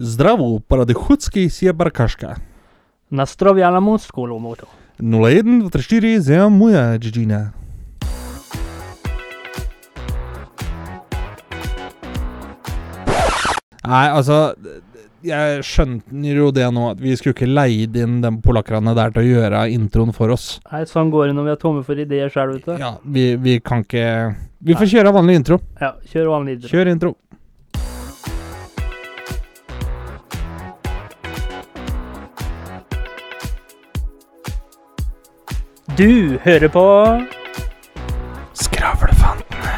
Zdravo, paradychutski siebarkaszka. Nastrovia na Monskolo moto. 01 34 za moja Gigina. Nei, altså Jeg skjønte jo det nå, at vi skulle ikke leid inn de polakkerne der til å gjøre introen for oss. Nei, sånn går det når vi er tomme for ideer sjøl, vet du. Ja, vi, vi kan ikke Vi får kjøre vanlig intro. Ja, kjør vanlig intro. Kjør intro. Du hører på Skravlefantene.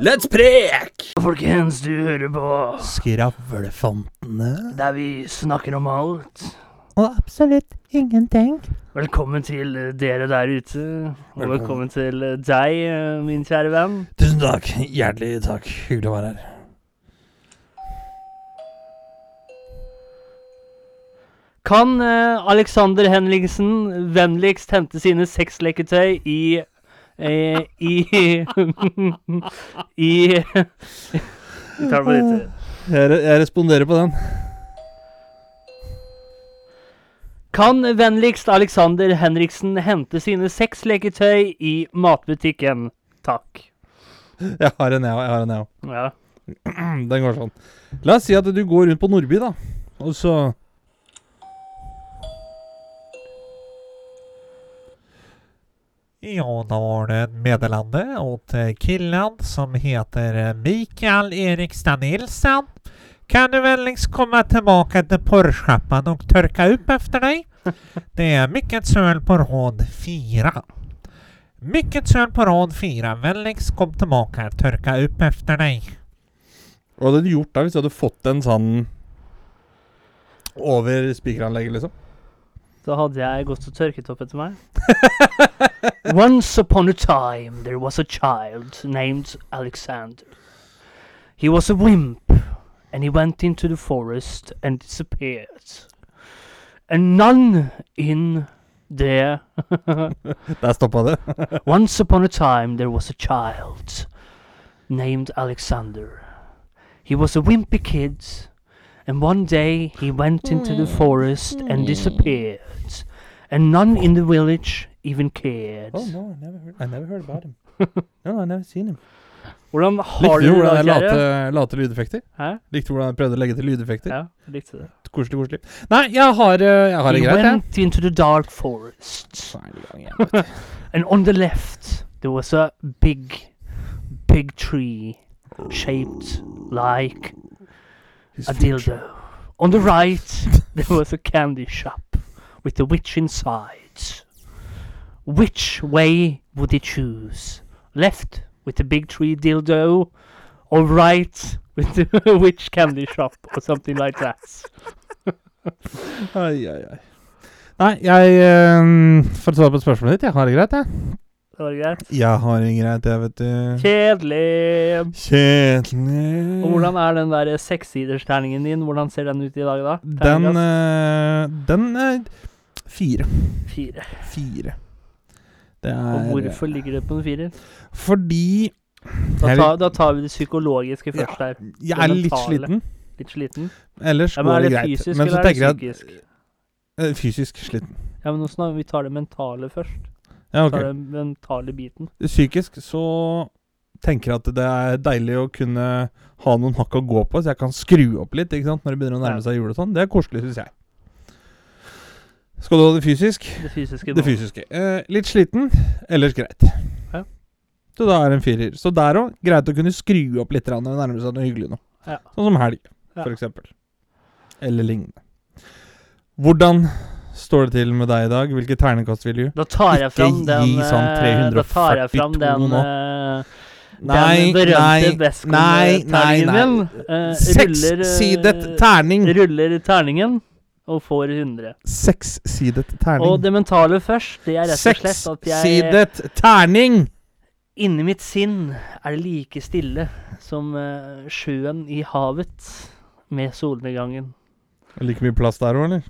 Let's prek! Folkens, du hører på Skravlefantene. der vi snakker om alt. Og absolutt ingenting. Velkommen til dere der ute. Og Velkommen. velkommen til deg, eh, min kjære venn. Tusen takk. Hjertelig takk. Hyggelig å være her. Kan eh, Alexander Henriksen vennligst hente sine sexleketøy i eh, I I Vi tar det på nytt. Jeg, jeg responderer på den. Kan vennligst Alexander Henriksen hente sine sexleketøy i matbutikken? Takk. Jeg har en, jeg òg. Ja. Den går sånn. La oss si at du går rundt på Nordby, da. Og så Ja, da var det ett meddelande åt killen som heter eh, Mikael Erikstad Nilsen. Kan du vänligst komma tillbaka till porrshoppan och torka upp efter dig? Det är mycket söl på rad fyra. Mycket söl på rad fyra. Vänligst kom tillbaka, torka upp efter dig. Hva hadde du gjort da hvis du hadde fått en sånn over spikeranlegget, liksom? Da hadde jeg gått og tørket opp etter meg. Once upon a time there was a child named Alexander. He was a wimp, and he went into the forest and disappeared. And none in there. Der stoppa det. Once upon a time there was a child named Alexander. He was a wimpy kid, and one day he went into the forest and disappeared. And none in the village even cared. Oh, no, I never heard, I never heard about him. No, I never seen him. Hvordan Likte har du du det, hvordan jeg la kjære? til, la til lydeffekter? Hæ? Likte du hvordan jeg prøvde å legge til lydeffekter? Ja, jeg likte det. Koselig, koselig. Nei, jeg har, eh, jeg har det He greit, jeg. went into the dark forest. Så det i gang igjen, vet. And on the left, there was a big, big tree shaped like His a future. dildo. On the right, there was a candy shop with a witch inside. Which way would he choose? Left with the big tree dildo, or right with the witch candy shop, or something like that? Ai, ai, ai. Nei, jeg eh, For å svare på spørsmålet ditt, jeg har det greit, jeg. Det var greit. Jeg har det greit, jeg, vet du. Kjedelig. Kjedelig Og hvordan er den der sekssidersterningen din? Hvordan ser den ut i dag, da? Den eh, Den er fire. Fire. Fire. Det Og er hvorfor ligger det på en firer? Fordi Da, tar- da tar vi det psykologiske Ja. først her. jeg er litt sliten. Litt sliten. Ellers Ja, går det greit. fysisk Men så er tenker jeg at eh, Fysisk sliten. Ja, men vi tar det mentale først. Ja, er det den mentale biten. Psykisk så tenker jeg at det er deilig å kunne ha noen hakk å gå på, så jeg kan skru opp litt ikke sant, når det begynner å nærme seg jul og sånn. Det er koselig, syns jeg. Skal du ha det fysisk? Det fysiske. Det fysiske. Eh, litt sliten, ellers greit. Ja. Så da er det en firer. Så der òg, greit å kunne skru opp litt når det nærmer seg noe hyggelig nå. Ja. Sånn som helg, Ja. eksempel. Eller lignende. Hvordan står det til med deg i dag? Hvilke terningkast vil du? Da tar jeg fram den gi sånn eh, Da tar jeg fram 342 den nå. eh, Nei, den berømte nei, nei, nei, nei. eh, eh, Sekssidet terning. Ruller terningen og får 100. Sekssidet terning. Og det mentale først, det er rett og slett at jeg Sekssidet terning! Inni mitt sinn er det like stille som eh, sjøen i havet med solnedgangen. Like mye plass der òg, eller?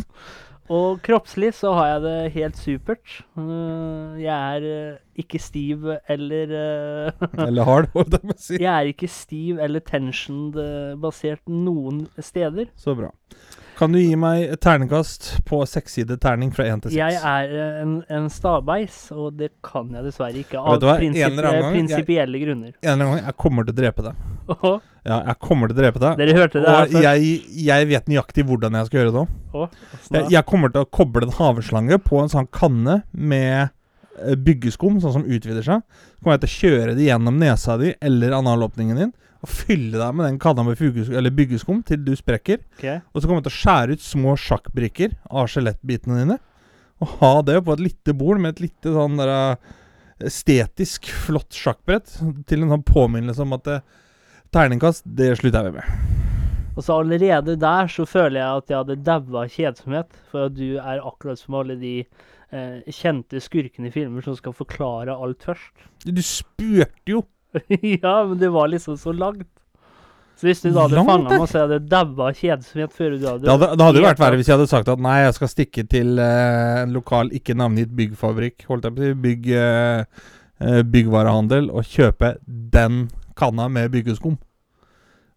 Og kroppslig så har jeg det helt supert. Eh, jeg er eh, ikke stiv eller eh, Eller hard, holdt jeg på å si. Jeg er ikke stiv eller tension-basert noen steder. Så bra. Kan du gi meg et terningkast på sekssidet terning fra én til Jeg er eh, en, en stabeis, og det kan jeg dessverre ikke av prinsipielle grunner. En eller annen gang jeg kommer til å drepe deg. Åh, Ja, jeg kommer til å drepe deg. Dere hørte det Og jeg, jeg vet nøyaktig hvordan jeg skal gjøre det òg. Åh. Jeg, jeg kommer til å koble en haveslange på en sånn kanne med byggeskum, sånn som utvider seg. Så kommer jeg til å kjøre det gjennom nesa di eller analåpningen din og fylle deg med den kanna med eller byggeskum til du sprekker. Okay. Og så kommer jeg til å skjære ut små sjakkbrikker av skjelettbitene dine. Og ha det på et lite bord med et lite sånn der eh, estetisk flott sjakkbrett. Til en sånn påminnelse om at det, terningkast, det slutter jeg med. Og så allerede der så føler jeg at jeg hadde daua kjedsomhet, for at du er akkurat som alle de eh, kjente skurkene i filmer som skal forklare alt først. Du spurte jo! ja, men det var liksom så langt. Så hvis du da hadde fanga meg, så hadde jeg daua av kjedsomhet før du hadde Det hadde, det hadde jo vært verre hvis jeg hadde sagt at nei, jeg skal stikke til eh, en lokal, ikke navngitt byggfabrikk, holdt jeg på å si, bygg, eh, eh, byggvarehandel, og kjøpe den kanna med byggeskum.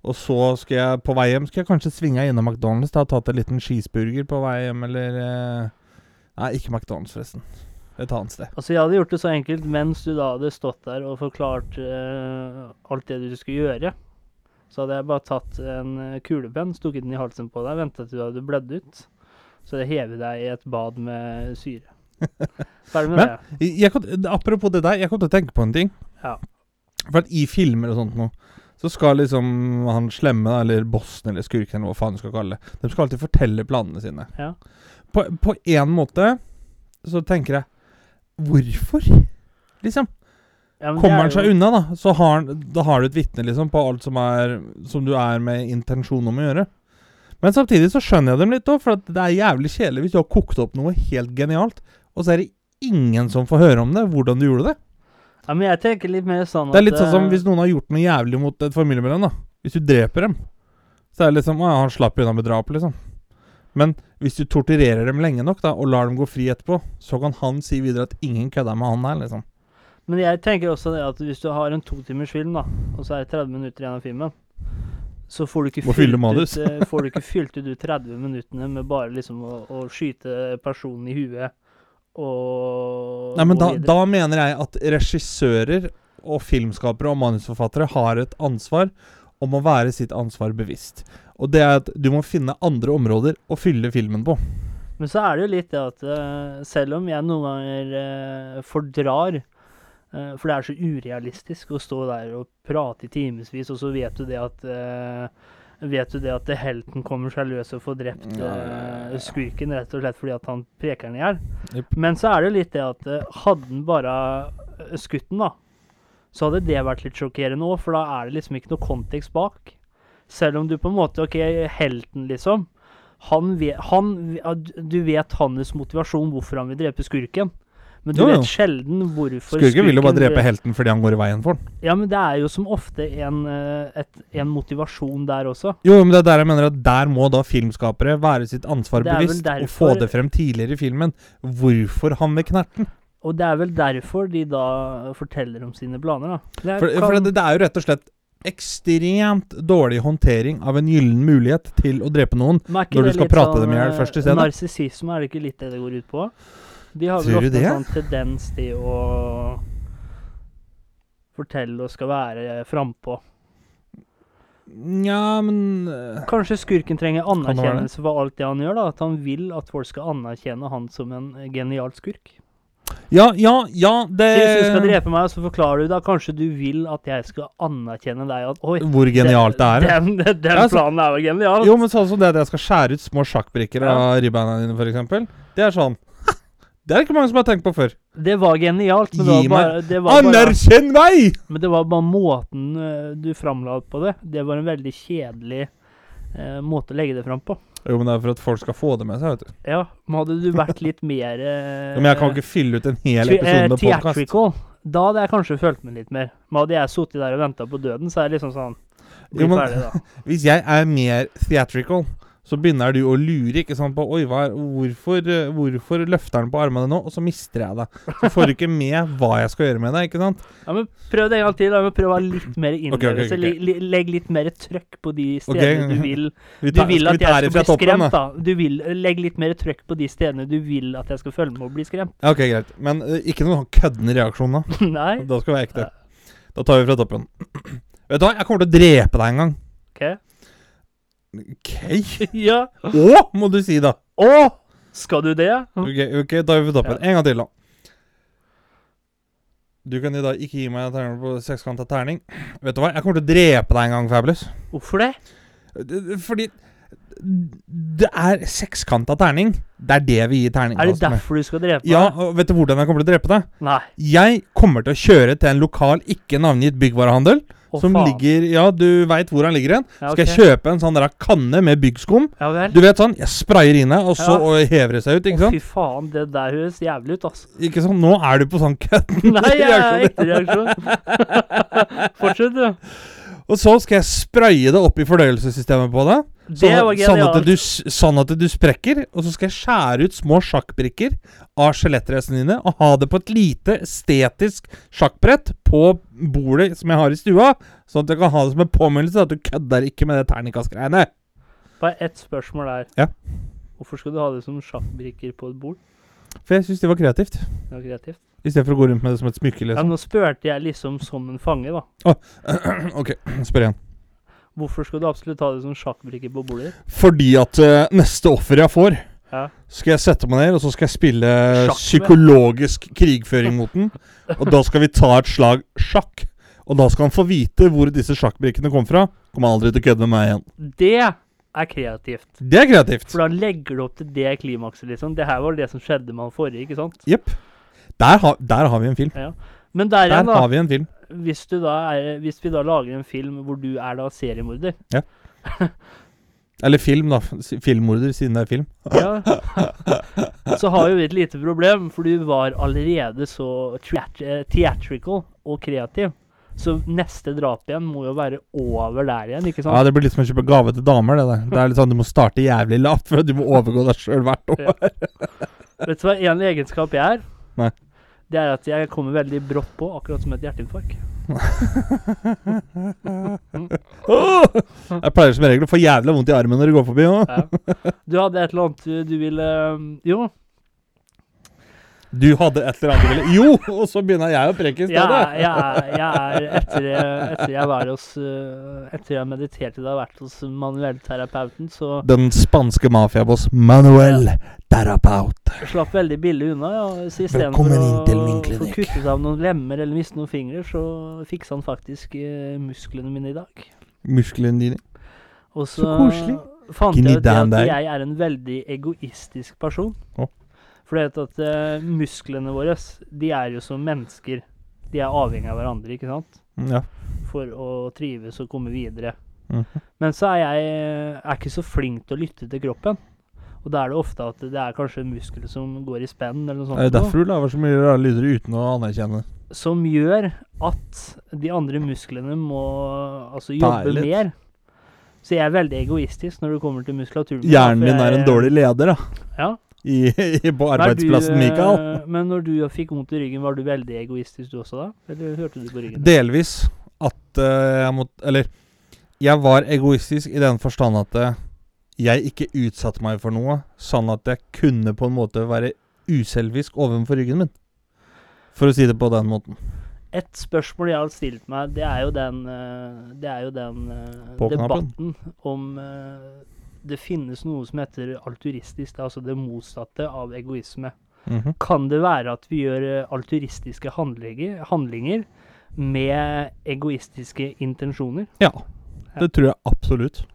Og så skal jeg på vei hjem Skal jeg kanskje svinge innom McDonald's. Da, tatt en liten cheeseburger på vei hjem, eller eh, Nei, ikke McDonald's, forresten. Et annet sted. Altså, jeg hadde gjort det så enkelt mens du da hadde stått der og forklart uh, alt det du skulle gjøre. Så hadde jeg bare tatt en eh, kulepenn, stukket den i halsen på deg, venta til du hadde blødd ut. Så jeg hevet deg i et bad med syre. Ferdig med Men- det. Jeg, jeg apropos det der, jeg kom til å tenke på en ting. Ja. For at i filmer og sånt nå, så skal liksom han slemme, eller bossen eller skurken, eller hva faen du skal kalle det, de skal alltid fortelle planene sine. Ja. På, én en måte så tenker jeg Hvorfor? Liksom. Ja, Kommer er han seg jo- unna, da, så har, da har du et vitne liksom, på alt som, er, som du er med intensjon om å gjøre. Men samtidig så skjønner jeg dem litt òg, for at det er jævlig kjedelig hvis du har kokt opp noe helt genialt, og så er det ingen som får høre om det, hvordan du gjorde det. Ja, men jeg tenker litt mer sånn Det er litt sånn som eh, hvis noen har gjort noe jævlig mot et familiemedlem, da. Hvis du dreper dem, så er det liksom Å ja, han slapp unna med drap, liksom. Men hvis du torturerer dem lenge nok, da, og lar dem gå fri etterpå, så kan han si videre at ingen kødda med han her, liksom. Men jeg tenker også det at hvis du har en totimers film, da, og så er det 30 minutter igjen av filmen, så får du ikke fylt ut, eh, får du ikke fylt ut de 30 minuttene med bare liksom å, å skyte personen i huet og Nei, men og da, da mener jeg at regissører og filmskapere og manusforfattere har et ansvar om å være sitt ansvar bevisst. Og det er at du må finne andre områder å fylle filmen på. Men så er det jo litt det at uh, selv om jeg noen ganger uh, fordrar uh, For det er så urealistisk å stå der og prate i timevis, og så vet du det at Vet du det at helten kommer seg løs og får drept skurken rett og slett fordi at han preker den i hjel? Yep. Men så er det jo litt det at hadde den bare skutt den, da, så hadde det vært litt sjokkerende òg, for da er det liksom ikke noe kontekst bak. Selv om du på en måte OK, helten, liksom. Han han, du vet hans motivasjon hvorfor han vil drepe skurken. Men du Jo, jo. vet sjelden hvorfor Skurken skurken vil jo bare drepe helten fordi han går i veien for den. Ja, men det er jo som ofte en, eh, et, en motivasjon der også. Jo, men det er der jeg mener at der må da filmskapere være sitt ansvar bevisst og få det frem tidligere i filmen. Hvorfor han vil knerten. Og det er vel derfor de da forteller om sine planer, da. Det er- For, for det, det er jo rett og slett ekstremt dårlig håndtering av en gyllen mulighet til å drepe noen. Når du skal prate sånn, dem i hjel eh, først i stedet? Narsissisme, er det ikke litt det det går ut på? De har vel ofte en sånn tendens til å fortelle og skal være frampå. Nja, men eh, Kanskje skurken trenger anerkjennelse for alt det han gjør? da At han vil at folk skal anerkjenne han som en genial skurk. Ja, ja, ja, det Så Hvis du skal drepe meg, så forklarer du da kanskje du vil at jeg skal anerkjenne deg at Oi, Hvor genialt det er. Den, den, den Ja, så- planen er jo genial. Jo, men sånn som det at jeg skal skjære ut små sjakkbrikker Ja. av ribbeina dine, f.eks. Det er sånn Det er ikke mange som har tenkt på før. Det var genialt, men det var bare, det var bare Anerkjenn meg! Men det var bare måten eh, du framla på det. Det var en veldig kjedelig eh, måte å legge det fram på. Jo, men det er for at folk skal få det med seg, vet du. Ja, men hadde du vært litt mer eh, Jo, Men jeg kan ikke fylle ut en hel episode eh, med podkast. Theatrical. Da hadde jeg kanskje følt meg litt mer. Men hadde jeg sittet der og venta på døden, så er det liksom sånn Jo, men- ferdig. Hvis jeg er mer theatrical, så begynner du å lure ikke sant, på Oi, er, hvorfor, eh, hvorfor løfter han på armene nå? Og så mister jeg det. Så får du ikke med hva jeg skal gjøre med det. ikke sant? Ja, men Prøv det en gang til. Da. Prøv å ha litt mer innlevelse. Okay, okay, okay. Legg litt mer trøkk på de stedene du vil Du vil at jeg skal bli skremt, da? Du vil Legg litt mer trøkk på de stedene du vil at jeg skal følge med og bli skremt. Ja, ok, greit. Men uh, ikke noen sånn køddende reaksjon, da. Nei? Da skal vi være ekte. Da tar vi fra toppen. Vet du hva, jeg kommer til å drepe deg en gang. OK? Ok? Ja. Å, må du si, da. Å! Skal du det? Ok, ok, da er vi på toppen. En gang til, da. Du kan i dag ikke gi meg en terning på sekskanta terning. Vet du hva, jeg kommer til å drepe deg en gang, Fabulous. Hvorfor det? Fordi det er sekskanta terning. Det er det vi gir terning. Er det derfor du skal drepe Ja, meg? og vet du hvordan jeg kommer til å drepe deg? Nei. Jeg kommer til å kjøre til en lokal, ikke navngitt byggvarehandel. Å, som faen. ligger Ja, du veit hvor han ligger hen. Ja, Skal jeg kjøpe en sånn der kanne med byggskum? Ja vel? Du vet sånn, jeg sprayer inne, og så Ja. og hever det seg ut, ikke Å, sant? fy faen, det der høres jævlig ut, altså. Ikke sant? Nå er du på sånn kødden Nei, jeg er ekte reaksjon. Fortsett, du. Og så skal jeg spraye det opp i fordøyelsessystemet på det. Det Sånn, var at- sånn, at du, sånn at du sprekker. Og så skal jeg skjære ut små sjakkbrikker av skjelettresene dine og ha det på et lite estetisk sjakkbrett på bordet som jeg har i stua. Sånn at jeg kan ha det som en påminnelse at du kødder ikke med det terningkastgreiene. Bare ett spørsmål der. Ja. Hvorfor skal du ha det som sjakkbrikker på et bord? For jeg syns det var kreativt. Det var kreativt. I stedet for å gå rundt med det som et smykke. Ja, liksom. nå spurte jeg liksom som en fange, da. ok, spør igjen. Hvorfor skal du absolutt ha det som sjakkbrikker på bordet? Fordi at uh, neste offer jeg får, Ja. skal jeg sette meg ned og så skal jeg spille psykologisk krigføring mot den. Og da skal vi ta et slag sjakk. Og da skal han få vite hvor disse sjakkbrikkene kom fra. Kommer aldri til å kødde med meg igjen. Det er kreativt. Det er kreativt. For da legger du opp til det klimakset, liksom. Det her var det som skjedde med han forrige, ikke sant? Jepp. Der, har- der har vi en film. Men der Der igjen, da. har vi en film. Hvis, du da er, hvis vi da lager en film hvor du er da seriemorder Eller film, da. Filmmorder, siden det er film. Ja. Så har jo vi et lite problem, for du var allerede så theatrical og kreativ. Så neste drap igjen må jo være over der igjen, ikke sant? Ja, Det blir litt som å kjøpe gave til damer. Det der Det er litt sånn Du må starte jævlig lavt for du må overgå deg sjøl hvert år. Vet du hva en egenskap jeg er? Nei. Det er at jeg kommer veldig brått på, akkurat som et hjerteinfarkt. Jeg pleier som regel å få jævla vondt i armen når du går forbi. òg. Ja. Du hadde et eller annet du, ville Jo, Du hadde et eller annet ville Jo! Og så begynner jeg å preke i stedet. Ja, jeg jeg er etter, etter jeg var hos øh, Etter jeg mediterte da vært hos manuellterapeuten, så Den spanske mafiaboss Manuel Terapeut. slapp veldig billig unna. Ja. Så istedenfor å få kuttet av noen lemmer eller miste noen fingre, så fiksa han faktisk eh, musklene mine i dag. Musklene dine. Og Så koselig. fant jeg ut at jeg er en veldig egoistisk person. Å. For det at uh, musklene våre, de er jo som mennesker. De er avhengig av hverandre, ikke sant? Ja. For å trives og komme videre. Mhm. Men så er jeg er ikke så flink til å lytte til kroppen. Og da er det ofte at det er kanskje muskler som går i spenn, eller noe sånt. Det er derfor du lager så mye rare lyder uten å anerkjenne? Som gjør at de andre musklene må altså jobbe mer. Så jeg er veldig egoistisk når det kommer til muskulaturen. Hjernen din er en dårlig leder, da. Ja. I, i, på arbeidsplassen, du, Mikael. eh, Men når du fikk vondt i ryggen, var du veldig egoistisk du også da? Eller hørte du på ryggen? Delvis at uh, jeg måtte Eller jeg var egoistisk i den forstand at eh, jeg ikke utsatte meg for noe, sånn at jeg kunne på en måte være uselvisk overfor ryggen min. For å si det på den måten. Et spørsmål jeg har stilt meg, det er jo den, eh, det er jo den eh, debatten om eh, det finnes noe som heter alturistisk, altså det motsatte av egoisme. Mhm. Kan det være at vi gjør alturistiske handlinger, handlinger med egoistiske intensjoner? Ja. Det tror jeg absolutt.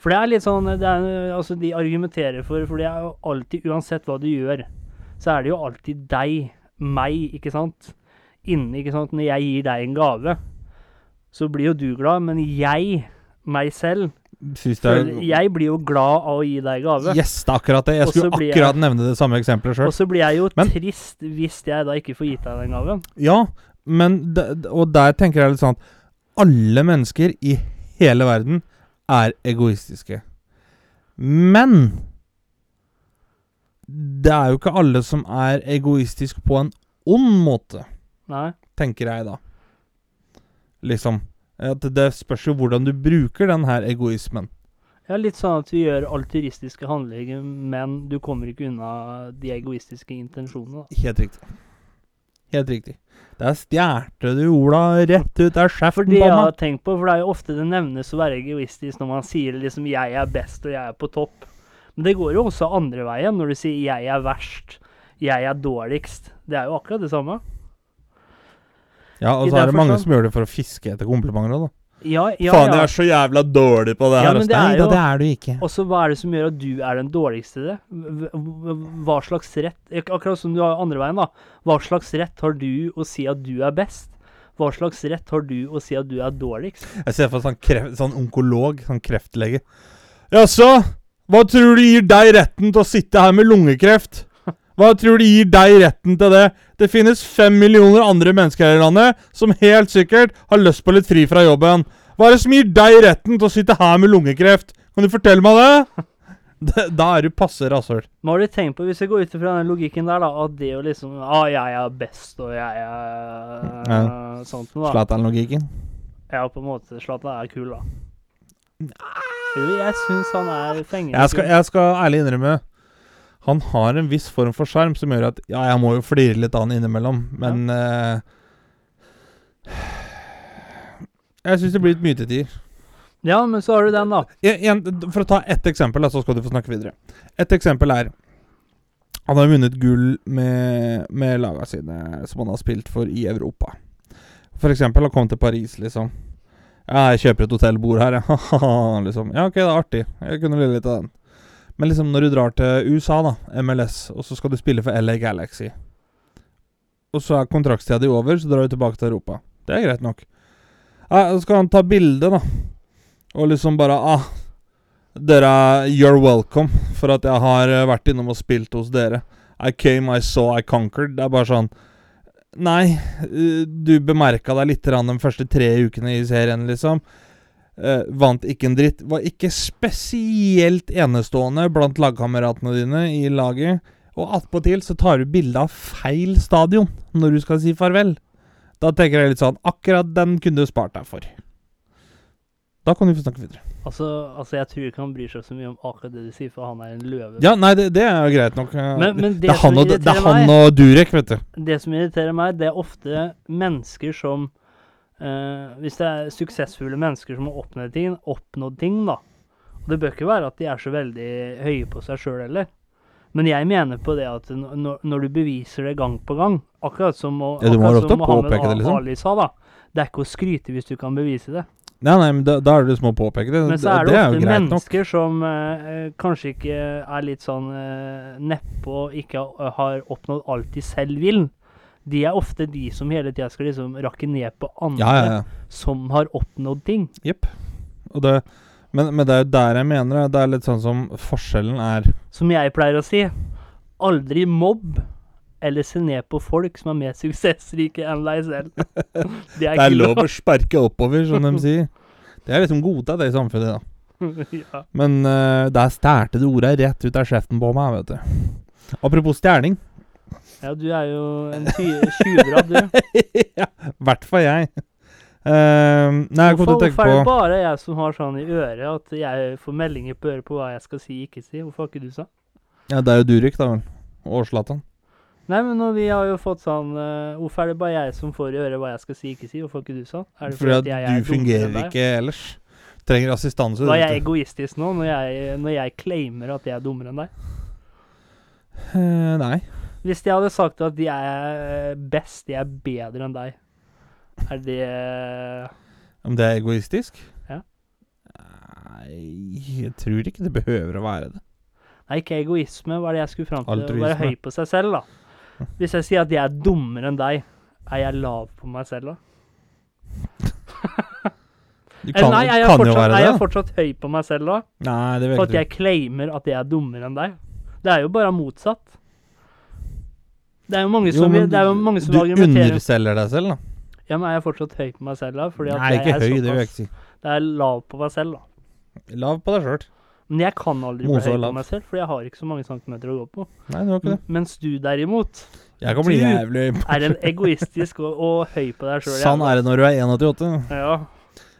For det er litt sånn det er, Altså, de argumenterer for For det er jo alltid, uansett hva du gjør, så er det jo alltid deg, meg, ikke sant? Inni, ikke sant? Når jeg gir deg en gave, så blir jo du glad, men jeg, meg selv er Jeg blir jo glad av å gi deg gave. Yes, det er akkurat det. Jeg skulle akkurat jeg- nevne det samme eksempelet sjøl. Og så blir jeg jo Men- trist hvis jeg da ikke får gitt deg den gaven. Ja, men Og der tenker jeg litt sånn at alle mennesker i hele verden er egoistiske. Men det er jo ikke alle som er egoistisk på en ond måte, Nei. tenker jeg da. Liksom. At det spørs jo hvordan du bruker den her egoismen. Ja, litt sånn at vi gjør altruistiske handlinger, men du kommer ikke unna de egoistiske intensjonene. da. Helt riktig. Helt riktig. Der stjerte du Ola rett ut av For kjeften det på jeg har tenkt på, for det er jo ofte det nevnes å være egoistisk når man sier liksom 'jeg er best og jeg er på topp'. Men det går jo også andre veien når du sier 'jeg er verst', 'jeg er dårligst'. Det er jo akkurat det samme. Ja, og så er det mange forstand. som gjør det for å fiske etter komplimenter òg, da. Ja, ja, Faen, jeg er så jævla dårlig på det Ja, her. men det er Nei da, jo- det er du ikke. Og så hva er det som gjør at du er den dårligste i det? Hva- slags rett Akkurat som du har andre veien, da. Hva slags rett har du å si at du er best? Hva slags rett har du å si at du er dårligst? Jeg ser for meg sånn, kreft, sånn onkolog, sånn kreftlege. Jaså, hva tror du gir deg retten til å sitte her med lungekreft? Hva tror du gir deg retten til det? Det finnes fem millioner andre mennesker her i landet som helt sikkert har lyst på litt fri fra jobben. Hva er det som gir deg retten til å sitte her med lungekreft? Kan du fortelle meg det? Da- Da er du passe rasshøl. Hva har du tenkt på, hvis jeg går ut ifra den logikken der, da, at det å liksom ah, 'Jeg er best, og jeg er Ja. sånt noe', da. Zlatan-logikken. Ja, på en måte. Zlatan er kul, da. Jo, jeg syns han er fengende Jeg jeg skal ærlig innrømme Han har en viss form for sjarm som gjør at Ja, jeg må jo flire litt av han innimellom, men eh, Jeg syns det blir litt mye til tider. Ja, men så har du den, da. En, for å ta ett eksempel, så skal du få snakke videre. Et eksempel er Han har vunnet gull med, med laga sine som han har spilt for i Europa. For eksempel å komme til Paris, liksom. Ja, jeg kjøper et hotellbord her, jeg. liksom. Ja, ok, det er artig. Jeg kunne lille litt av den. Men liksom når du drar til USA, da, MLS, og så skal du spille for LA Galaxy Og så er kontraktstida di over, så drar du tilbake til Europa. Det er greit nok. Ja, så skal han ta bilde, da. Og liksom bare ah, Dere er You're welcome for at jeg har eh, vært innom og spilt hos dere. I came, I saw, I conquered. Det er bare sånn Nei, eh, du bemerka deg litt de første tre ukene i serien, liksom. Eh, vant ikke en dritt. Var ikke spesielt enestående blant lagkameratene dine i laget. Og attpåtil så tar du bilde av feil stadion når du skal si farvel. Da tenker jeg litt sånn Akkurat den kunne du spart deg for. Da kan du få snakke videre. Altså, altså, jeg tror ikke han bryr seg så mye om akkurat det du sier, for han er en løve. Ja, nei, det, det er jo greit nok. eh, Men- men det, det er og, det er han meg- og Durek, vet du. Det som irriterer meg, det er ofte mennesker som eh, Hvis det er suksessfulle mennesker som har oppnådd ting, oppnådd ting, da. Og det bør ikke være at de er så veldig høye på seg sjøl heller. Men jeg mener på det at når, når du beviser det gang på gang, akkurat som, å- Ja, akkurat som Mohammed Ali liksom. Sa, da. Det er ikke å skryte hvis du kan bevise det. Nei, nei, men da, da er det liksom å påpeke det. Men så er det, det er ofte greit nok. mennesker som eh, eh, kanskje ikke er litt sånn uh, nedpå og ikke har oppnådd alt de selv vil. De er ofte de som hele tida skal liksom rakke ned på andre Ja, ja, ja. som har oppnådd ting. Jepp. Men, men det er jo der jeg mener det. Det er litt sånn som forskjellen er Som jeg pleier å si, aldri mobb eller se ned på folk som er mer suksessrike enn deg selv. Det Det er lov å sparke oppover, som de sier. Det er liksom godta det i samfunnet, da. ja. Men uh, der stjerte du ordet rett ut av kjeften på meg, vet du. Apropos stjerning. Ja, du er jo en tjuvradd, du. ja, i hvert fall jeg. Uh, nei, jeg kom til å Hvorfor, tenke hvorfor er det bare jeg som har sånn i øret at jeg får meldinger på øret på hva jeg skal si, ikke si? Hvorfor har ikke du sagt? Ja, det er jo Durek, da vel. Og Zlatan. Nei, men når vi har jo fått sånn uh, Hvorfor er det bare jeg som får i øret hva jeg skal si, ikke si? Hvorfor har ikke du sagt? Er det Fordi at jeg er du fungerer ikke ellers. Trenger assistanse. Var jeg egoistisk nå, når jeg, når jeg claimer at jeg er dummere enn deg? Uh, nei. Hvis jeg hadde sagt at de er best, de er bedre enn deg, er det Om det er egoistisk? Ja. Nei, jeg tror ikke det behøver å være det. Nei, ikke egoisme, hva er det jeg skulle fram til? Å være høy på seg selv, da. Hvis jeg sier at jeg er dummere enn deg, er jeg lav på meg selv da? Du kan, nei, er jeg, kan jo være det. er jeg fortsatt høy på meg selv da? Nei, det For at jeg claimer at jeg er dummere enn deg? Det er jo bare motsatt. Det er jo mange som, men det er jo mange som du argumenterer underselger deg selv, da. Ja, men er jeg fortsatt høy på meg selv da? Fordi Nei, ikke høy, det vil jeg ikke si. Det er lav på meg selv, da. Lav på deg sjøl. Men jeg kan aldri Mose bli høy på meg selv, for jeg har ikke så mange centimeter å gå på. Nei, det var ikke det. M- Mens du derimot Jeg kan bli Du jævlig er en egoistisk og, og høy på deg sjøl. Sånn er det når du er 1,88. Ja.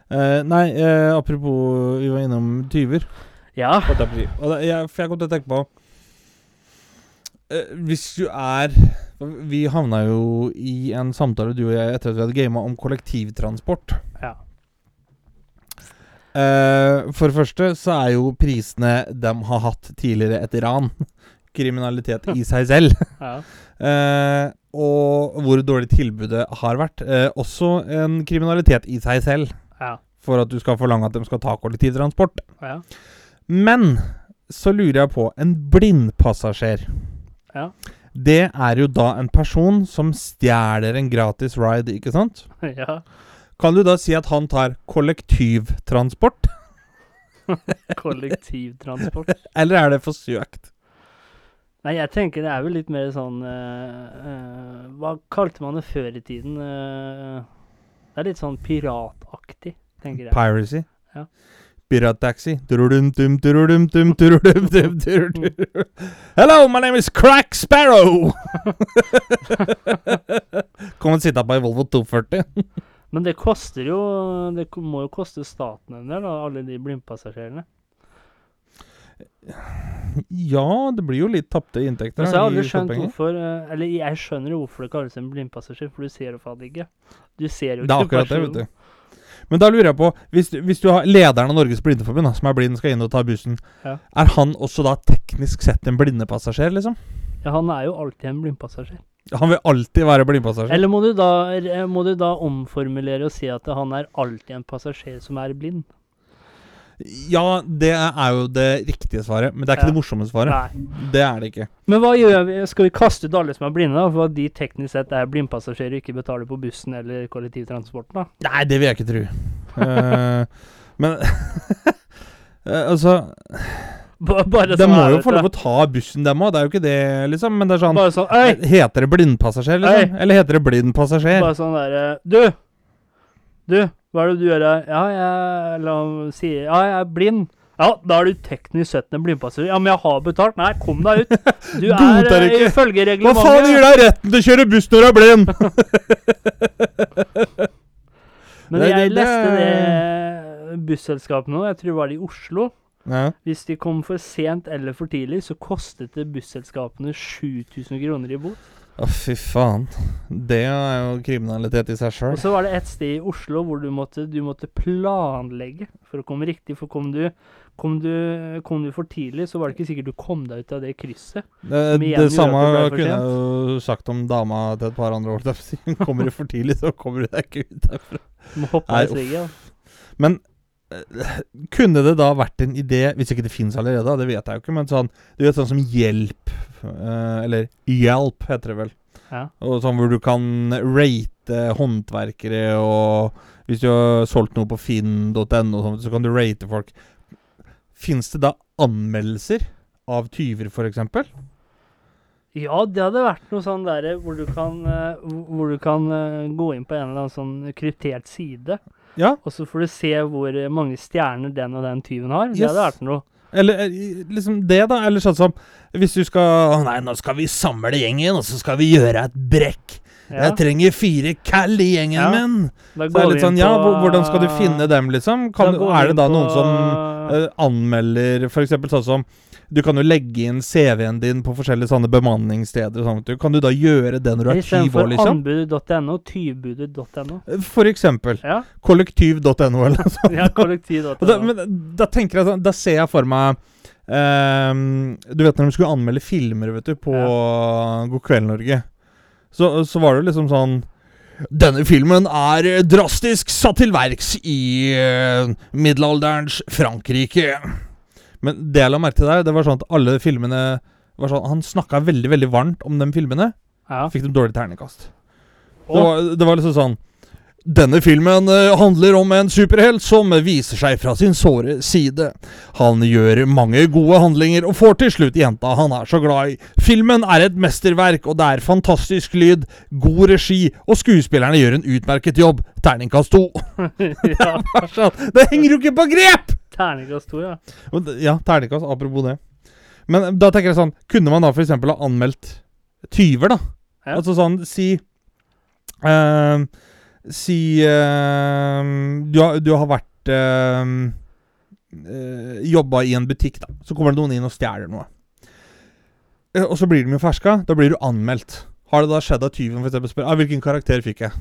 Uh, nei, uh, apropos Vi var innom tyver. ja. jeg for jeg kom til å tenke på Hvis du er Vi havna jo i en samtale, du og jeg, etter at vi hadde gama om kollektivtransport. Ja. Uh, for det første så er jo prisene de har hatt tidligere et ran. Kriminalitet i seg selv. ja. Eh, og hvor dårlig tilbudet har vært. Uh, også en kriminalitet i seg selv, Ja. for at du skal forlange at de skal ta kollektivtransport. ja. Men så lurer jeg på En blindpassasjer. Ja. Det er jo da en person som stjeler en gratis ride, ikke sant? ja. Kan du da si at han tar kollektivtransport? Kollektivtransport. Eller er det for søkt? Nei, jeg tenker det er vel litt mer sånn uh, uh, Hva kalte man det før i tiden? Uh, det er litt sånn pirataktig, tenker jeg. Piracy? Ja. Pirattaxi. Hello, my name is Crack Sparrow! Kom og sitte på ei Volvo 240. Men det koster jo Det må jo koste staten en del, alle de blindpassasjerene. Ja, det blir jo litt tapte inntekter. Men så har jeg aldri skjønt hvorfor eh, Eller jeg skjønner jo hvorfor det kalles en blindpassasjer, for du ser jo faen ikke. Du ser jo Det er ikke akkurat det, vet du. Men da lurer jeg på, hvis, du- hvis du har lederen av Norges Blindeforbund, da, som er blind, skal inn og ta bussen, Ja. er han også da teknisk sett en blindepassasjer, liksom? Ja, han er jo alltid en blindpassasjer. Han vil alltid være blindpassasjer. Eller må du, da, eh, må du da omformulere og si at han er alltid en passasjer som er blind? Ja, det er jo det riktige svaret, men det er ikke Ja. det morsomme svaret. Nei. Det er det ikke. Men hva gjør vi? Skal vi kaste ut alle som er blinde, da? For at de teknisk sett er blindpassasjerer og ikke betaler på bussen eller kollektivtransporten, da? Nei, det vil jeg ikke tro. uh, men eh, altså Ba- Bare De sånn må her, jo få lov å ta bussen, dem òg. Det er jo ikke det, liksom. Men det er sånn sånn Heter det blindpassasjer, liksom? Eller heter det blindpassasjer? Bare sånn derre Du! Du, hva er det du gjør? Ja, jeg La ham si Ja, jeg er blind. Ja, da er du teknisk sett en blindpassasjer. Ja, men jeg har betalt. Nei, kom deg ut. Du er Godtar eh, ikke. Hva faen gir reglementet deg retten til å kjøre buss når du er blind? Men Nei, jeg det- leste det- det busselskapet nå, jeg tror det var det i Oslo. Ja. Hvis de kom for sent eller for tidlig, så kostet det busselskapene 7000 kroner i bot. Å, fy faen. Det er jo kriminalitet i seg Og så var det et sted i Oslo hvor du måtte, du måtte planlegge for å komme riktig. For kom du, kom, du, kom du for tidlig, så var det ikke sikkert du kom deg ut av det krysset. Det, det samme kunne jeg jo sagt om dama til et par andre år. Kommer du for tidlig, så kommer du deg ikke ut derfra. Du må hoppe av sviget. Ja. Men kunne det da vært en idé, hvis ikke det fins allerede, det vet jeg jo ikke, men sånn Du vet sånn som Hjelp, eh, eller Hjelp heter det vel. Ja. Og sånn hvor du kan rate håndverkere, og hvis du har solgt noe på finn.no, så kan du rate folk. Fins det da anmeldelser av tyver, f.eks.? ja, det hadde vært noe sånn derre hvor du kan, eh, hvor du kan eh, gå inn på en eller annen sånn kryptert side, Ja. og så får du se hvor mange stjerner den og den tyven har. Det hadde vært noe. Eller eh, liksom det, da. Eller sånn som hvis du skal nei, nå skal vi samle gjengen, og så skal vi gjøre et brekk. Ja, Jeg trenger fire kall i gjengen Ja. min. Så det er litt sånn Ja, hvordan skal du finne dem, liksom? Kan, er det da noen som uh, anmelder f.eks. sånn som Du kan jo legge inn CV-en din på forskjellige sånne bemanningssteder Sånn. Du- Kan du da gjøre det når du er 20 Istedenfor år, liksom? anbudet.no tyvbudet.no. For eksempel. Ja, Kollektiv.no eller noe sånt. ja kollektiv.no. Da, men da tenker jeg sånn Da ser jeg for meg um, Du vet når de skulle anmelde filmer vet du, på God kveld, Norge. Så, så var det liksom sånn Denne filmen er drastisk satt til verks i uh, middelalderens Frankrike. Men det jeg la merke til der, det var sånn at alle filmene var sånn, Han snakka veldig veldig varmt om de filmene. ja. Fikk de dårlig terningkast. Det var, det var liksom sånn Denne filmen eh, handler om en superhelt som viser seg fra sin såre side. Han gjør mange gode handlinger og får til slutt jenta han er så glad i. Filmen er et mesterverk, og det er fantastisk lyd, god regi, og skuespillerne gjør en utmerket jobb. Terningkast to. ja, Sånn, Det henger jo ikke på grep! Terningkast to, ja. Ja, terningkast, apropos det. Men eh, da tenker jeg sånn Kunne man da f.eks. ha anmeldt tyver, da? Ja. Altså sånn Si ehm, Si uh, du, har, du har vært uh, Jobba i en butikk, da. Så kommer det noen inn og stjeler noe. Eh, og så blir de jo ferska. Da blir du anmeldt. Har det da skjedd at tyven eksempel spør ah, hvilken karakter fikk jeg?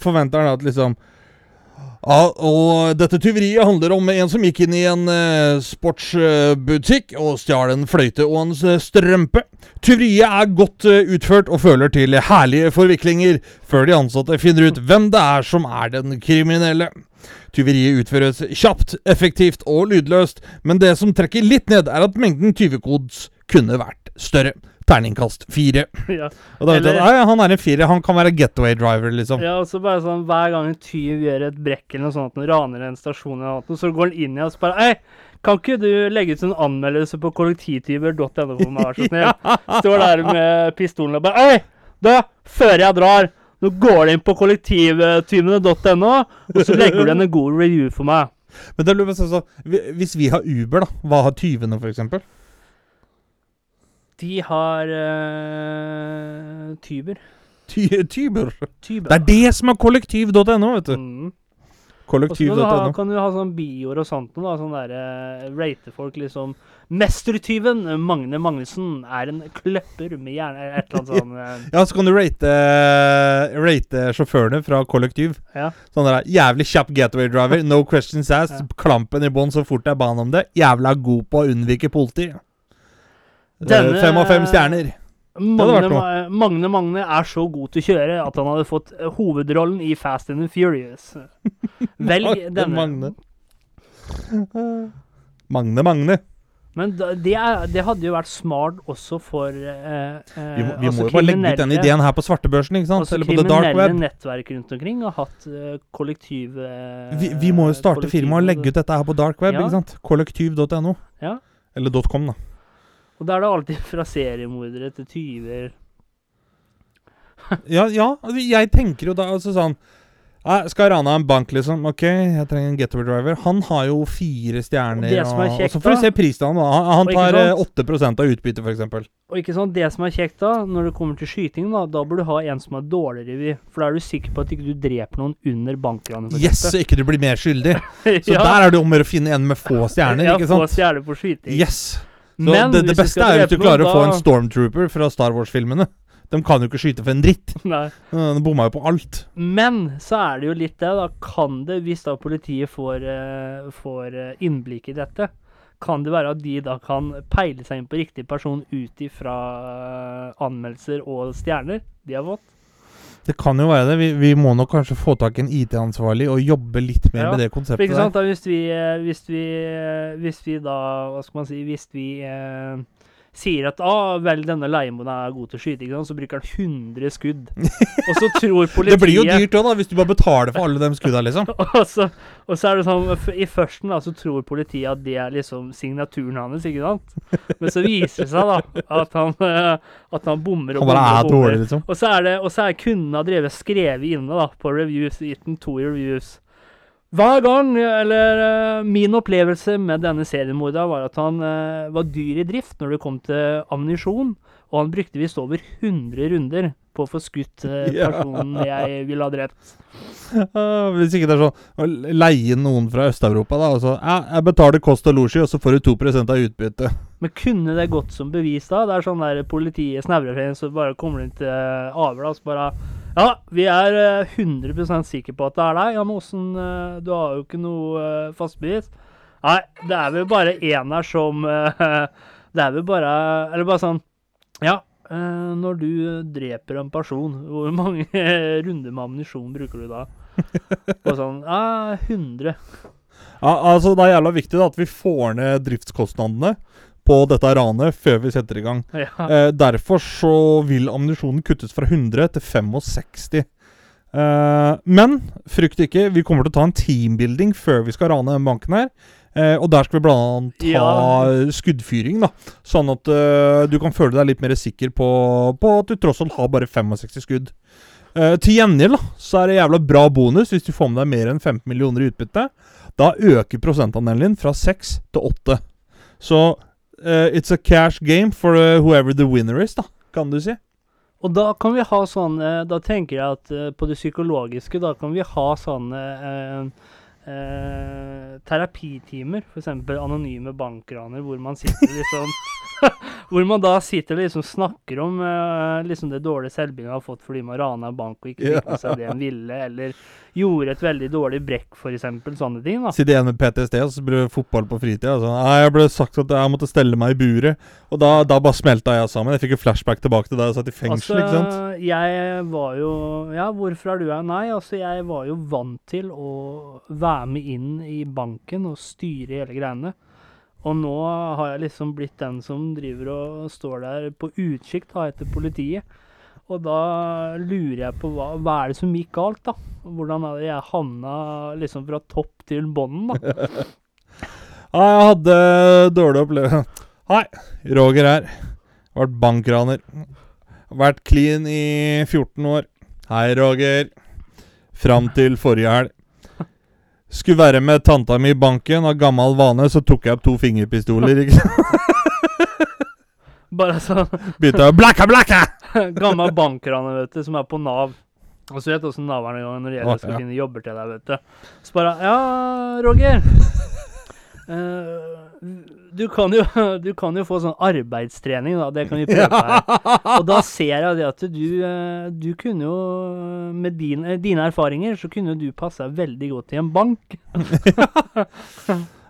Forventer han at liksom ja, og dette tyveriet handler om en som gikk inn i en eh, sportsbutikk og stjal en fløyte og en strømpe. Tyveriet er godt eh, utført og føler til herlige forviklinger før de ansatte finner ut hvem det er som er den kriminelle. Tyveriet utføres kjapt, effektivt og lydløst, men det som trekker litt ned, er at mengden tyvekods kunne vært større. Terningkast fire. ja. Og da vet Eller- at han er en firer, han kan være getaway driver, liksom. Ja, og så bare sånn Hver gang en tyv gjør et brekk eller noe sånt, at han raner en stasjon eller noe, så går han inn i og så bare Hei, kan ikke du legge ut en anmeldelse på kollektivtyver.no for meg, vær så snill? Står der med pistolen og bare Hei, du, før jeg drar, nå går du inn på kollektivtyvene.no, og så legger du igjen en god review for meg. Men det jeg på sånn, hvi- Hvis vi har Uber, da, hva har tyvene, eksempel? De har uh, Tyber. Ty tyber. Tyber. Det er det som er kollektiv.no, vet du. Mm. Kollektiv.no. kan du, ha, Kollektiv.no. kan du ha sånn bioer og sånt noe, da. Sånn derre Rate folk liksom Mestertyven Magne Magnussen er en kløpper med hjerne... Et eller annet sånn eh, Ja, så kan du rate, rate sjåførene fra kollektiv. Ja. Sånn der Jævlig kjapp getaway driver, no questions asked. Ja. Klampen i bånn så fort det er bane om det. Jævla god på å unnvike politi. Eh, Denne- Fem av fem stjerner. Magne. Magne Magne er så god til å kjøre at han hadde fått eh, hovedrollen i Fast and Furious. Velg Magne denne. Magne. Magne Magne. Men det, er, det hadde jo vært smart også for eh, eh, Vi må, vi altså må jo bare legge ut den ideen her på svartebørsen, ikke sant? Altså Eller på the dark kriminelle web. nettverk rundt omkring har hatt uh, kollektiv... eh, Vi, vi må jo starte firma og legge ut dette her på dark web, Ja. ikke sant? Kollektiv.no. Ja. Eller .com, da. Og da er det alltid fra seriemordere til tyver. Ja, ja, jeg tenker jo da altså sånn skal rane en bank, liksom. Ok, jeg trenger en getaway driver. Han har jo fire stjerner. Og og- kjekt og så får du se prisen han Han, tar eh, sant? 8 av utbyttet, f.eks. Og ikke sant, det som er kjekt da, når det kommer til skyting, da, da bør du ha en som er dårligere revy. For da er du sikker på at ikke du dreper noen under bankranet. Yes, så ikke du blir mer skyldig. Så ja, der er det om å finne en med få stjerner, ja, ikke få stjerner på skyting. Yes. Så Men det, det beste er er hvis du klarer å få en stormtrooper fra Star Wars-filmene. De kan jo ikke skyte for en dritt. Nei. De bomma jo på alt. Men så er det jo litt det, da. Kan det, hvis da politiet får, uh, får eh, innblikk i dette, kan det være at de da kan peile seg inn på riktig person ut ifra uh, anmeldelser og stjerner de har fått? Det kan jo være det. Vi, vi må nok kanskje få tak i en IT-ansvarlig og jobbe litt mer Ja, med det konseptet ikke sant, da, hvis vi, eh, hvis vi, eh, hvis vi da, hva skal man si, hvis vi eh, sier at ah, vel, denne leiemoen er god til å skyte, ikke sant, så bruker han 100 skudd. Og så tror politiet Det blir jo dyrt òg, da, hvis du bare betaler for alle de skudda, liksom. og, så, og så er det sånn I førsten da, så tror politiet at det er liksom signaturen hans, ikke sant? Men så viser det seg da at han, eh, at han bommer og bommer. er og bommer. dårlig, liksom. Og så er det Og så er kundene drevet skrevet inne da på reviews, gitt den to reviews. Hver gang, eller eh, Min opplevelse med denne seriemorderen var at han uh, var dyr i drift når det kom til ammunisjon, og han brukte visst over 100 runder på å få skutt Ja. personen jeg ville ha drept. Uh, hvis ikke det er sånn å leie noen fra Øst-Europa, da, Altså, jeg, Jeg betaler kost og losji, og så får du 2 av utbyttet. Men kunne det gått som bevis, da? Det er sånn der politiet snevrer seg inn, så bare kommer de til avhør, og så bare Ja, vi er eh, 100 sikre på at det er deg. Ja, men åssen eh, Du har jo ikke noe uh, fast bevis. Nei, det er vel bare én her som eh, Det er vel bare Eller bare sånn Ja, eh, når du dreper en person, hvor mange runder med ammunisjon bruker du da? Og sånn Ja, 100. Ja, altså Det er jævla viktig da at vi får ned driftskostnadene på dette ranet før vi setter i gang. Ja. Eh, derfor så vil ammunisjonen kuttes fra 100 til 65. Eh, men frykt ikke, vi kommer til å ta en teambuilding før vi skal rane den banken her. Eh, og der skal vi blant annet ta Ja. skuddfyring, da. Sånn at eh, du kan føle deg litt mer sikker på, på at du tross alt har bare 65 skudd. Eh, til gjengjeld da, så er det jævla bra bonus hvis du får med deg mer enn 15 millioner i utbytte. da øker prosentandelen din fra 6 til 8. Så eh, it's a cash game for uh, whoever the winner is, da, kan du si. Og da kan vi ha sånn Da tenker jeg at eh, på det psykologiske, da kan vi ha sånne eh, terapitimer, f.eks. anonyme bankraner, hvor man sitter liksom Hvor man da sitter og liksom snakker om eh, liksom det dårlige selvbildet man har fått fordi man rana en bank og ikke fikk med seg det en ville, eller gjorde et veldig dårlig brekk, f.eks. Sånne ting. da. Sitter igjen med PTSD og så blir det fotball på fritida. Altså, «Nei, jeg ble sagt at jeg måtte stelle meg i buret. Og da, da bare smelta jeg sammen. Jeg fikk jo flashback tilbake til da jeg satt i fengsel. ikke sant? Altså, jeg var jo Ja, hvorfor er du her? Nei, altså, jeg var jo vant til å være med inn i banken og styre hele greiene. Og nå har jeg liksom blitt den som driver og står der på utkikk da, etter politiet. Og da lurer jeg på hva, hva er det som gikk galt, da? Hvordan er det jeg havna liksom fra topp til bånn, da? Ja, jeg hadde dårlig opplevelse. Hei, Roger her. Vært bankraner. Vært clean i 14 år. Hei, Roger. Fram til forrige helg. Skulle være med tanta mi i banken. Av gammel vane så tok jeg opp to fingerpistoler. Ikke? sant? Bare sånn Begynte å blacka, blacka! gammel bankraner, vet du, som er på Nav. Og så vet du åssen Nav er når det gjelder Å, å skal finne jobber til deg, vet du. Så bare Ja, Roger. eh, du, kan jo, du kan jo få sånn arbeidstrening, da. Det kan vi prøve her. Og da ser jeg det at du, eh, du kunne jo Med din, eh, dine erfaringer så kunne du passe deg veldig godt i en bank.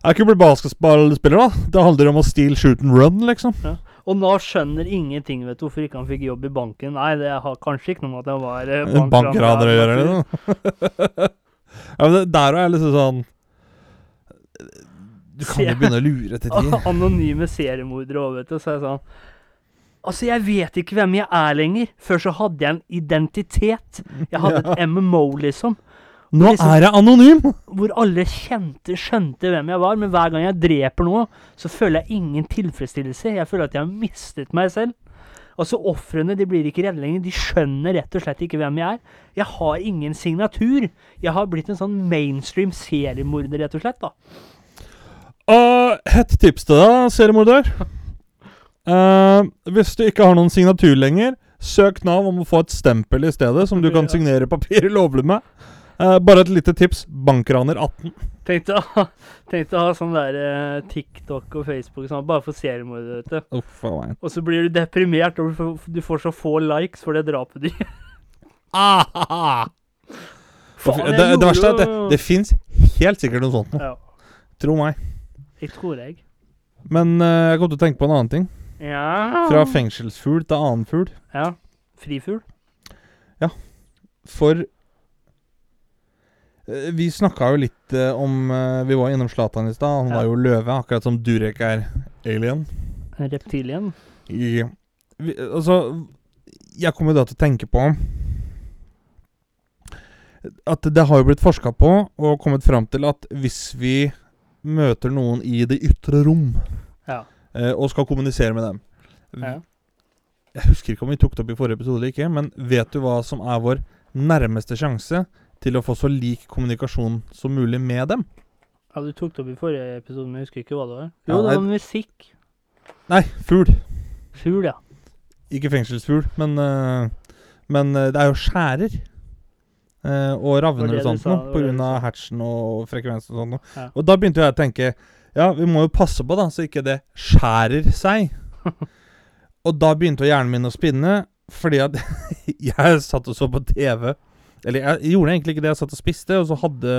Jeg kunne blitt basketballspiller, da. Det handler om å steal, shoot and run, liksom. Og Nav skjønner ingenting, vet du, hvorfor ikke han fikk jobb i banken. Nei, det har kanskje ikke noe med at jeg var eh, Bankraner å gjøre, ja, men det, der er jeg liksom sånn Du kan jo begynne å lure til tider. Anonyme seriemordere òg, vet du. Så jeg sånn Altså, jeg vet ikke hvem jeg er lenger. Før så hadde jeg en identitet. Jeg hadde et MMO, liksom. Nå liksom- er jeg anonym! Hvor alle kjente, skjønte hvem jeg var. Men hver gang jeg dreper noe, så føler jeg ingen tilfredsstillelse. Jeg føler at jeg har mistet meg selv. Altså, ofrene de blir ikke redde lenger. De skjønner rett og slett ikke hvem jeg er. Jeg har ingen signatur. Jeg har blitt en sånn mainstream seriemorder, rett og slett. da. Og hett tips til deg, seriemorder. Uh, hvis du ikke har noen signatur lenger, søk Nav om å få et stempel i stedet, som du kan signere papirer lovlig med. Uh, bare et lite tips. Bankraner 18. Tenkte å ha, tenkte å ha sånn der eh, TikTok og Facebook sånn, bare for seriemordere, vet du. Uff a meg. Og så blir du deprimert og du får, du får så få likes for det drapet du gjør. Ah, Faen, det, jeg det gjorde verste er at det, jo- det fins helt sikkert noe sånt nå. Ja, Tro meg. Jeg tror jeg. Men eh, jeg kom til å tenke på en annen ting. Ja. Fra fengselsfugl til annen fugl. Ja. Frifugl. For eh, vi snakka jo litt eh, om eh, Vi var innom Zlatan i stad. Han Ja. var jo løve, akkurat som Durek er alien. Reptilien. I, vi, altså Jeg kommer da til å tenke på at det har jo blitt forska på og kommet fram til at hvis vi møter noen i det ytre rom Ja. eh, og skal kommunisere med dem ja. Jeg husker ikke om vi tok det opp i forrige episode eller ikke, men vet du hva som er vår nærmeste sjanse til å få så lik kommunikasjon som mulig med dem? Ja, du tok det opp i forrige episode, men jeg husker ikke hva det var. Ja, Jo, det var musikk. Nei, fugl. Fugl, ja. Ikke fengselsfugl, men, eh, men eh, det er jo skjærer. Eh, og ravner og sånt noe, pga. hatchen og frekvensen og sånt. Ja. Og da begynte jeg å tenke Ja, vi må jo passe på, da, så ikke det skjærer seg. og da begynte hjernen min å spinne, fordi at jeg satt og så på TV. Eller jeg gjorde egentlig ikke det, jeg satt og spiste, og så hadde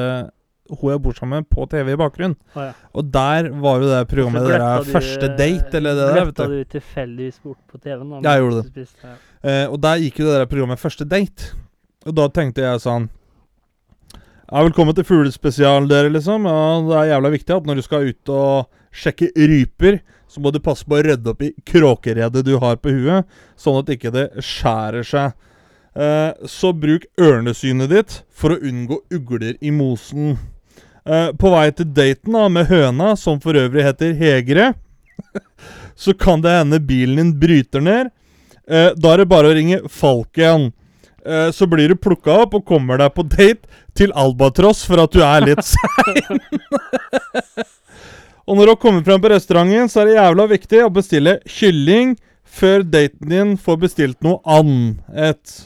hun jeg bor sammen med, på TV i bakgrunnen. Å, ja. Og der var jo det programmet Så der du- Første date, eller det der, gløtta du. tilfeldigvis bort på TV-en? Jeg gjorde det. spiste, ja. Eh, og der gikk jo det der programmet Første date. Og da tenkte jeg sånn Ja, velkommen til fuglespesial, dere, liksom. Ja, det er jævla viktig at når du skal ut og sjekke ryper, så må du passe på å rydde opp i kråkeredet du har på huet, sånn at ikke det skjærer seg. Eh, så bruk ørnesynet ditt for å unngå ugler i mosen. Eh, på vei til daten da, med høna, som for øvrig heter Hegre, så kan det hende bilen din bryter ned. Eh, da er det bare å ringe Falken. Eh, så blir du plukka opp og kommer deg på date til Albatross for at du er litt sein. og når du har kommet frem på restauranten, så er det jævla viktig å bestille kylling før daten din får bestilt noe annet.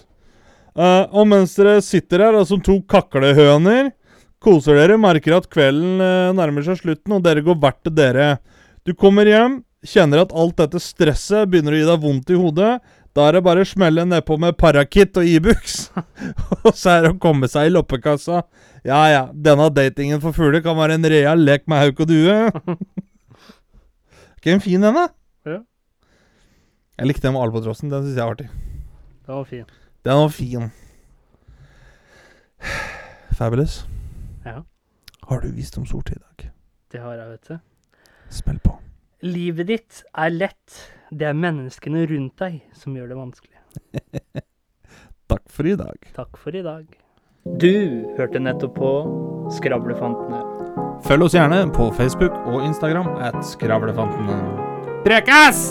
Uh, og mens dere sitter her som to kaklehøner, koser dere, merker at kvelden uh, nærmer seg slutten, og dere går hvert til dere. Du kommer hjem, kjenner at alt dette stresset begynner å gi deg vondt i hodet. Da er det bare å smelle nedpå med Parakit og Ibux. og så er det å komme seg i loppekassa. Ja ja, denne datingen for fugler kan være en real lek med hauk og due. Ikke en fin en, da? Ja. Jeg likte den med albatrossen. Den syns jeg er artig. Den var fin. Den var fin. Fabulous. Ja, Har du visdomsord til i dag? det har jeg, vet du. Spill på. Livet ditt er lett. Det er menneskene rundt deg som gjør det vanskelig. Takk for i dag. Takk for i dag. Du hørte nettopp på Skravlefantene. Følg oss gjerne på Facebook og Instagram at Skravlefantene. Prekas!